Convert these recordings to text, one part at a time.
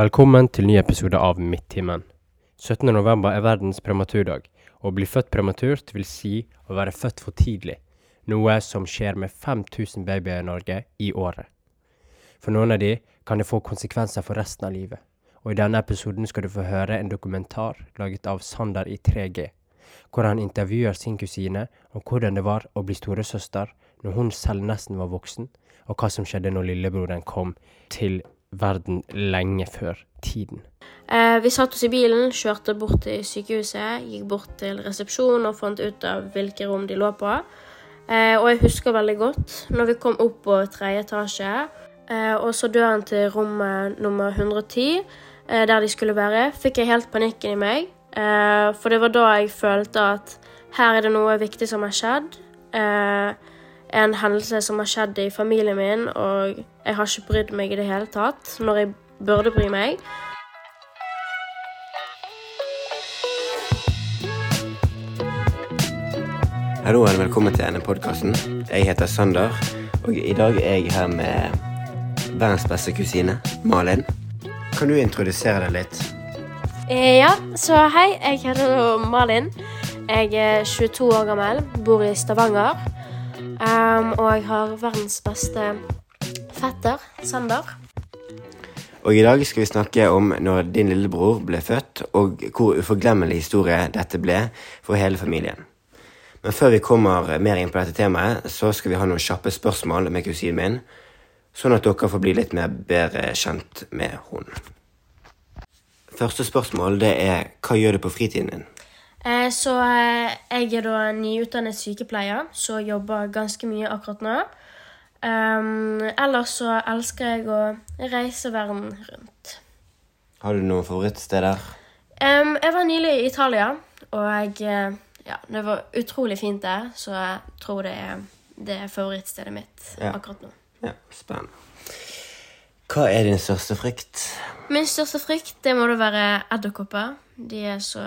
Velkommen til ny episode av Midttimen. 17.11 er verdens prematurdag. Å bli født prematurt vil si å være født for tidlig, noe som skjer med 5000 babyer i Norge i året. For noen av de kan det få konsekvenser for resten av livet. Og i denne episoden skal du få høre en dokumentar laget av Sander i 3G, hvor han intervjuer sin kusine om hvordan det var å bli storesøster når hun selv nesten var voksen, og hva som skjedde når lillebroren kom til verden lenge før tiden. Eh, vi satt oss i bilen, kjørte bort til sykehuset, gikk bort til resepsjonen og fant ut av hvilke rom de lå på. Eh, og jeg husker veldig godt når vi kom opp på tredje etasje eh, og så døren til rommet nummer 110, eh, der de skulle være, fikk jeg helt panikken i meg. Eh, for det var da jeg følte at her er det noe viktig som har skjedd. Eh, en hendelse som har skjedd i familien min, og jeg har ikke brydd meg i det hele tatt når jeg burde bry meg. Hallo og velkommen til denne podkasten. Jeg heter Sander, og i dag er jeg her med verdens beste kusine, Malin. Kan du introdusere deg litt? Eh, ja, så hei, jeg heter Malin. Jeg er 22 år gammel, bor i Stavanger. Um, og jeg har verdens beste fetter, Sander. Og i dag skal vi snakke om når din lillebror ble født, og hvor uforglemmelig historie dette ble for hele familien. Men før vi kommer mer inn på dette temaet, så skal vi ha noen kjappe spørsmål med kusinen min, sånn at dere får bli litt mer bedre kjent med henne. Første spørsmål det er hva gjør du på fritiden din? Eh, så eh, jeg er da nyutdannet sykepleier, så jobber ganske mye akkurat nå. Um, ellers så elsker jeg å reise verden rundt. Har du noen favorittsteder? Um, jeg var nylig i Italia, og jeg, eh, ja, det var utrolig fint der. Så jeg tror det er, det er favorittstedet mitt Ja. akkurat nå. Ja, spennende. Hva er din største frykt? Min største frykt det må da være edderkopper. De er så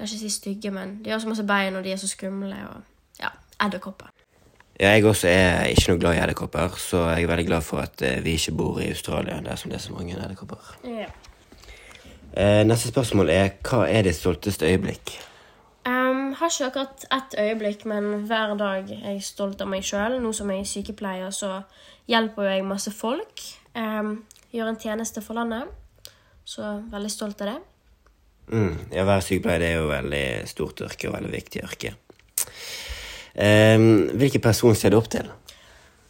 Kan ikke si stygge, men de har så masse bein, og de er så skumle. og ja, Edderkopper. Ja, jeg også er ikke noe glad i edderkopper, så jeg er veldig glad for at eh, vi ikke bor i Australia, der som det er så mange edderkopper. Ja. Eh, neste spørsmål er hva er ditt stolteste øyeblikk? Um, har ikke akkurat ett øyeblikk, men hver dag er jeg stolt av meg sjøl. Nå som jeg er sykepleier, så hjelper jo jeg masse folk. Um, gjør en tjeneste for landet. Så veldig stolt av det. Mm, ja, Å være sykepleier det er jo veldig stort yrke og veldig viktig yrke. Um, hvilken person ser du opp til?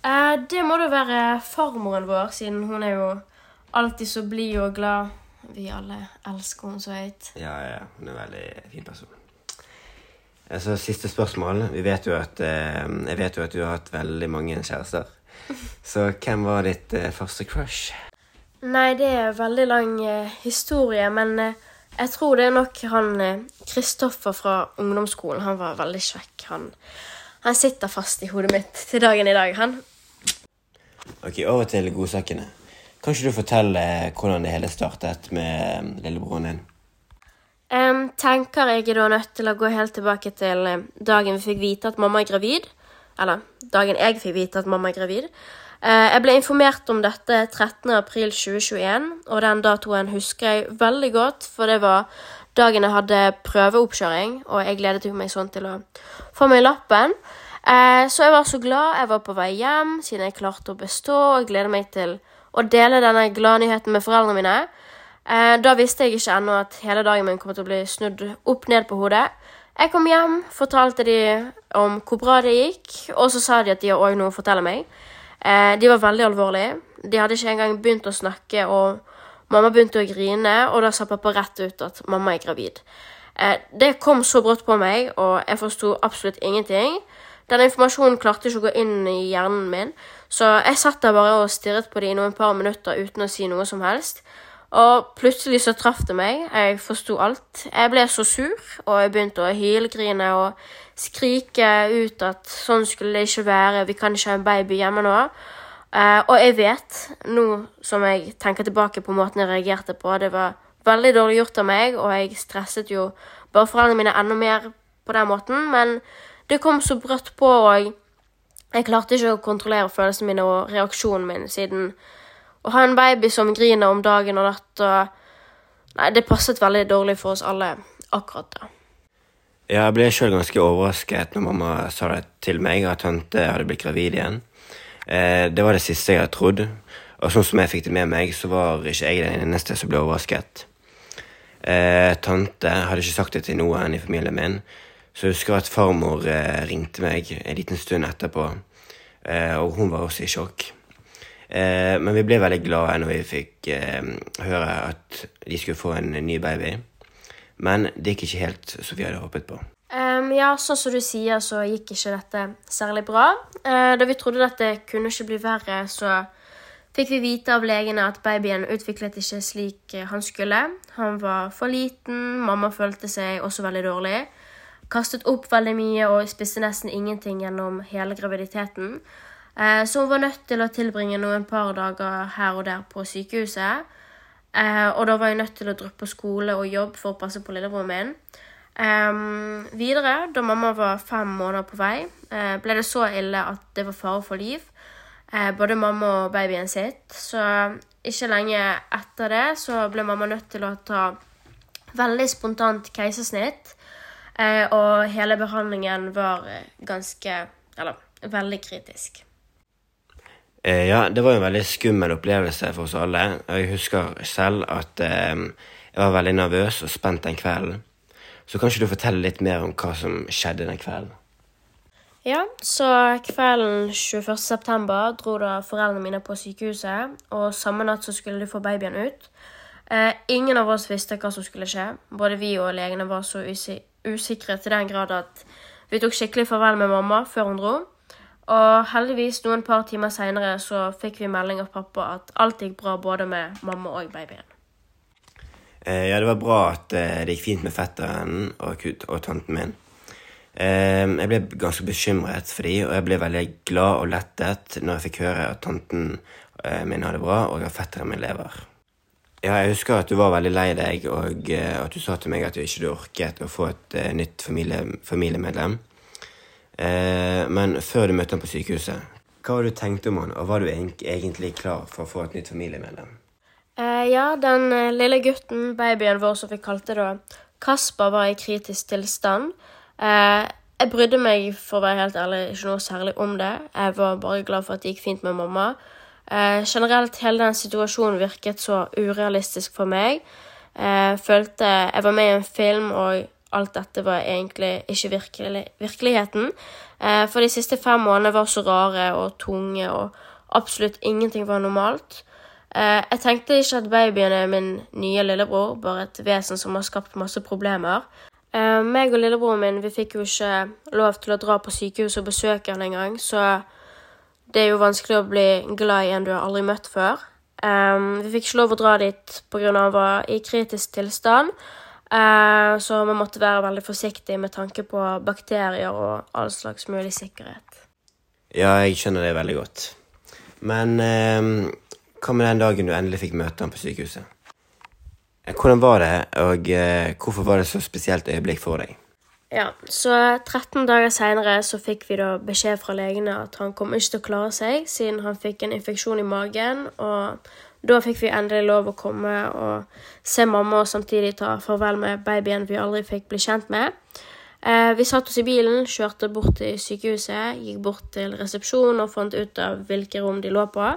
Uh, det må da være farmoren vår, siden hun er jo alltid så blid og glad. Vi alle elsker henne så høyt. Ja, ja, hun er en veldig fin person. Altså, siste spørsmål. Vi vet jo at, uh, jeg vet jo at du har hatt veldig mange kjærester. Så hvem var ditt uh, første crush? Nei, det er en veldig lang historie, men jeg tror det er nok han eh, Kristoffer fra ungdomsskolen. Han var veldig kjekk. Han, han sitter fast i hodet mitt til dagen i dag, han. Ok, Over til godsakene. Kan ikke du fortelle eh, hvordan det hele startet med eh, lillebroren din? Um, tenker jeg er da nødt til å gå helt tilbake til eh, dagen vi fikk vite at mamma er gravid. Eller dagen jeg fikk vite at mamma er gravid. Eh, jeg ble informert om dette 13.4.2021, og den datoen husker jeg veldig godt, for det var dagen jeg hadde prøveoppkjøring, og jeg gledet meg sånn til å få meg lappen. Eh, så jeg var så glad. Jeg var på vei hjem siden jeg klarte å bestå, og gleder meg til å dele denne gladnyheten med foreldrene mine. Eh, da visste jeg ikke ennå at hele dagen min kom til å bli snudd opp ned på hodet. Jeg kom hjem, fortalte de om hvor bra det gikk, og så sa de at de har òg noe å fortelle meg. Eh, de var veldig alvorlige. De hadde ikke engang begynt å snakke, og mamma begynte å grine, og da sa pappa rett ut at mamma er gravid. Eh, det kom så brått på meg, og jeg forsto absolutt ingenting. Den informasjonen klarte ikke å gå inn i hjernen min, så jeg satt der bare og stirret på det i noen par minutter uten å si noe som helst. Og plutselig så traff det meg. Jeg forsto alt. Jeg ble så sur, og jeg begynte å hylgrine og skrike ut at sånn skulle det ikke være, vi kan ikke ha en baby hjemme nå. Eh, og jeg vet, nå som jeg tenker tilbake på måten jeg reagerte på, det var veldig dårlig gjort av meg, og jeg stresset jo bare foreldrene mine enda mer på den måten, men det kom så brått på, og jeg klarte ikke å kontrollere følelsene mine og reaksjonen min, siden å ha en baby som griner om dagen og natt, Nei, det passet veldig dårlig for oss alle akkurat da. Jeg ble sjøl ganske overrasket når mamma sa det til meg, at tante hadde blitt gravid igjen. Eh, det var det siste jeg hadde trodd, og sånn som jeg fikk det med meg, så var ikke jeg den eneste som ble overrasket. Eh, tante hadde ikke sagt det til noen i familien min, så jeg husker at farmor eh, ringte meg en liten stund etterpå, og hun var også i sjokk. Eh, men vi ble veldig glade når vi fikk eh, høre at de skulle få en ny baby. Men det gikk ikke helt som vi hadde håpet på. Um, ja, sånn som du sier, så gikk ikke dette særlig bra. Uh, da vi trodde dette kunne ikke bli verre, så fikk vi vite av legene at babyen utviklet ikke slik han skulle. Han var for liten, mamma følte seg også veldig dårlig. Kastet opp veldig mye og spiste nesten ingenting gjennom hele graviditeten. Eh, så hun var nødt til å tilbringe noen par dager her og der på sykehuset. Eh, og da var jeg nødt til å droppe skole og jobb for å passe på lillebroren min. Videre, da mamma var fem måneder på vei, uh, ble det så ille at det var fare for liv. Både mamma og babyen sitt. Så ikke lenge etter det så ble mamma nødt til å ta veldig spontant keisersnitt. Og hele behandlingen var ganske Eller veldig kritisk. Eh, ja, det var en veldig skummel opplevelse for oss alle. Og jeg husker selv at eh, jeg var veldig nervøs og spent den kvelden. Så kan ikke du fortelle litt mer om hva som skjedde den kvelden? Ja, så kvelden 21. september dro da foreldrene mine på sykehuset, og samme natt så skulle de få babyen ut. Eh, ingen av oss visste hva som skulle skje. Både vi og legene var så usikre til den grad at vi tok skikkelig farvel med mamma før hun dro. Og heldigvis, noen par timer seinere, så fikk vi melding av pappa at alt gikk bra både med mamma og babyen. Eh, ja, det var bra at eh, det gikk fint med fetteren og, og tanten min. Eh, jeg ble ganske bekymret for dem, og jeg ble veldig glad og lettet når jeg fikk høre at tanten min hadde det bra, og at fetteren min lever. Ja, jeg husker at du var veldig lei deg, og at du sa til meg at du ikke orket å få et nytt familie, familiemedlem. Eh, men før du møtte ham på sykehuset, hva var du tenkt om han, og var du egentlig klar for å få et nytt familiemedlem? Eh, ja, den eh, lille gutten, babyen vår som vi kalte det, Kasper, var i kritisk tilstand. Eh, jeg brydde meg, for å være helt ærlig, ikke noe særlig om det. Jeg var bare glad for at det gikk fint med mamma. Eh, generelt, hele den situasjonen virket så urealistisk for meg. Jeg eh, følte Jeg var med i en film, og alt dette var egentlig ikke virkelig, virkeligheten. Eh, for de siste fem månedene var så rare og tunge, og absolutt ingenting var normalt. Eh, jeg tenkte ikke at babyen er min nye lillebror, bare et vesen som har skapt masse problemer. Eh, meg og lillebroren min vi fikk jo ikke lov til å dra på sykehuset og besøke han engang, så det er jo vanskelig å bli glad i en du har aldri møtt før. Um, vi fikk ikke lov å dra dit pga. han var i kritisk tilstand. Eh, så vi måtte være veldig forsiktige med tanke på bakterier og all slags mulig sikkerhet. Ja, jeg skjønner det veldig godt. Men eh, hva med den dagen du endelig fikk møte ham på sykehuset? Eh, hvordan var det, og eh, hvorfor var det så spesielt øyeblikk for deg? Ja, så 13 dager seinere så fikk vi da beskjed fra legene at han kom ikke til å klare seg siden han fikk en infeksjon i magen, og da fikk vi endelig lov å komme og se mamma og samtidig ta farvel med babyen vi aldri fikk bli kjent med. Eh, vi satt oss i bilen, kjørte bort til sykehuset, gikk bort til resepsjonen og fant ut av hvilke rom de lå på.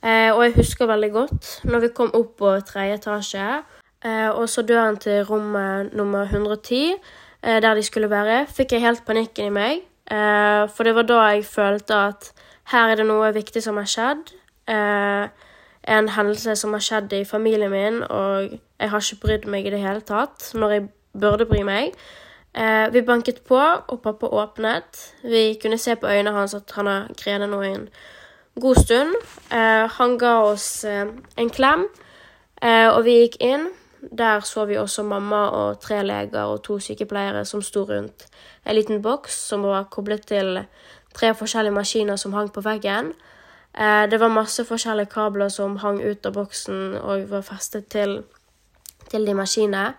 Eh, og jeg husker veldig godt når vi kom opp på tredje etasje eh, og så døren til rommet nummer 110, eh, der de skulle være, fikk jeg helt panikken i meg. For det var da jeg følte at her er det noe viktig som har skjedd. En hendelse som har skjedd i familien min, og jeg har ikke brydd meg i det hele tatt når jeg burde bry meg. Eh, vi banket på, og pappa åpnet. Vi kunne se på øynene hans at han har grenet nå i en god stund. Eh, han ga oss eh, en klem, eh, og vi gikk inn. Der så vi også mamma og tre leger og to sykepleiere som sto rundt en liten boks som var koblet til tre forskjellige maskiner som hang på veggen. Eh, det var masse forskjellige kabler som hang ut av boksen og var festet til, til de maskinene.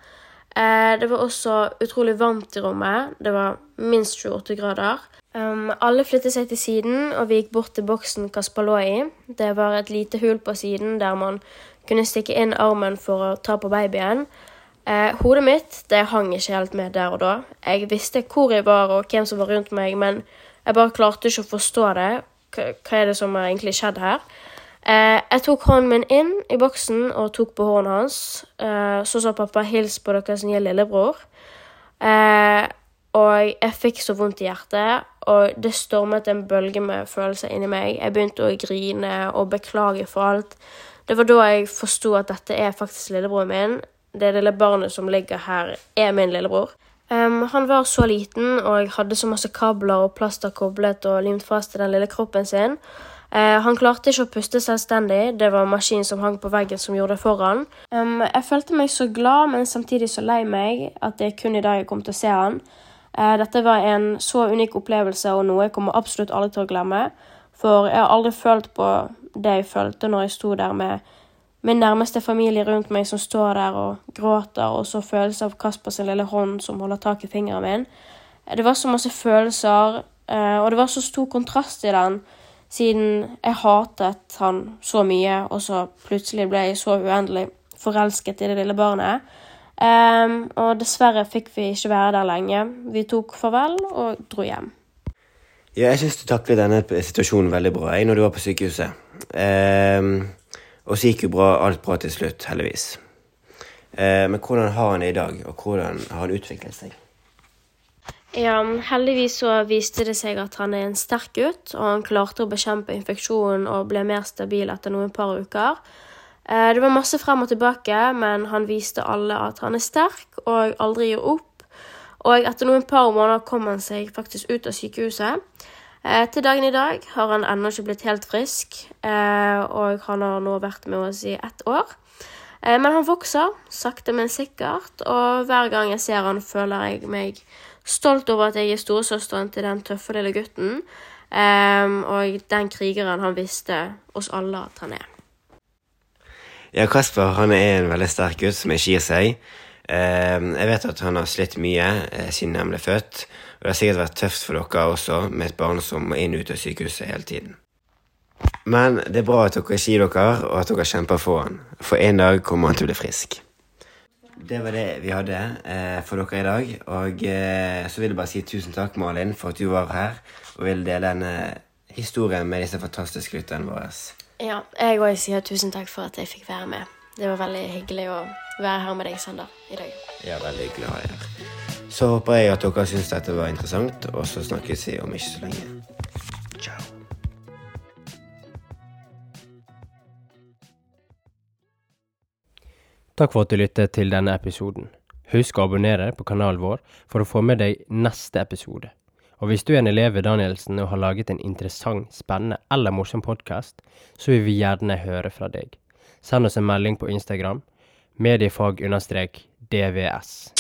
Eh, det var også utrolig varmt i rommet. Det var minst 28 grader. Um, alle flyttet seg til siden, og vi gikk bort til boksen Kasper lå i. Det var et lite hull på siden der man kunne stikke inn armen for å ta på babyen. Eh, hodet mitt det hang ikke helt med der og da. Jeg visste hvor jeg var og hvem som var rundt meg, men jeg bare klarte ikke å forstå det. Hva, er det som har egentlig skjedd her? Eh, jeg tok hånden min inn i boksen og tok på hånden hans. Eh, så sa pappa 'hils på deres nye lillebror'. Eh, og jeg fikk så vondt i hjertet, og det stormet en bølge med følelser inni meg. Jeg begynte å grine og beklage for alt. Det var da jeg forsto at dette er faktisk lillebroren min. Det lille barnet som ligger her, er min lillebror. Um, han var så liten og hadde så masse kabler og plaster koblet og limt fast til den lille kroppen sin. Uh, han klarte ikke å puste selvstendig, det var maskinen som hang på veggen som gjorde det for han. Um, jeg følte meg så glad, men samtidig så lei meg at det er kun i dag jeg kom til å se han. Uh, dette var en så unik opplevelse og noe jeg kommer absolutt aldri til å glemme. For jeg har aldri følt på det jeg følte når jeg sto der med min nærmeste familie rundt meg som står der og gråter, og så følelser av Kasper sin lille hånd som holder tak i fingeren min. Det var så masse følelser, eh, og det var så stor kontrast i den, siden jeg hatet han så mye, og så plutselig ble jeg så uendelig forelsket i det lille barnet. Um, og dessverre fikk vi ikke være der lenge. Vi tok farvel og dro hjem. Ja, jeg syns du taklet denne situasjonen veldig bra jeg, når du var på sykehuset. Um, og så gikk jo bra, alt bra til slutt, heldigvis. Eh, men hvordan har han det i dag, og hvordan har han utviklet seg? Ja, heldigvis så viste det seg at han er en sterk gutt, og han klarte å bekjempe infeksjonen og ble mer stabil etter noen par uker. Eh, det var masse frem og tilbake, men han viste alle at han er sterk og aldri gir opp. Og etter noen par måneder kom han seg faktisk ut av sykehuset. Eh, til dagen i dag har han ennå ikke blitt helt frisk, eh, og han har nå vært med oss i ett år. Eh, men han vokser, sakte, men sikkert, og hver gang jeg ser han, føler jeg meg stolt over at jeg er storesøsteren til den tøffe lille gutten, og den krigeren han visste oss alle at han er. Ja, Kasper han er en veldig sterk gutt som ikke gir seg. Jeg vet at han har slitt mye siden han ble født. Og det har sikkert vært tøft for dere også, med et barn som må inn og ut av sykehuset hele tiden. Men det er bra at dere sier dere, og at dere kjemper for han. For en dag kommer han til å bli frisk. Det var det vi hadde eh, for dere i dag. Og eh, så vil jeg bare si tusen takk, Malin, for at du var her og ville dele denne historien med disse fantastiske lytterne våre. Ja, jeg òg sier tusen takk for at jeg fikk være med. Det var veldig hyggelig å være her med deg, Sander, i dag. Ja, veldig hyggelig å ha deg her. Så håper jeg at dere syns dette var interessant, og så snakkes vi om ikke så lenge. Ciao. Takk for at du lyttet til denne episoden. Husk å abonnere på kanalen vår for å få med deg neste episode. Og hvis du er en elev ved Danielsen og har laget en interessant, spennende eller morsom podkast, så vil vi gjerne høre fra deg send oss en melding på Instagram mediefag-dvs.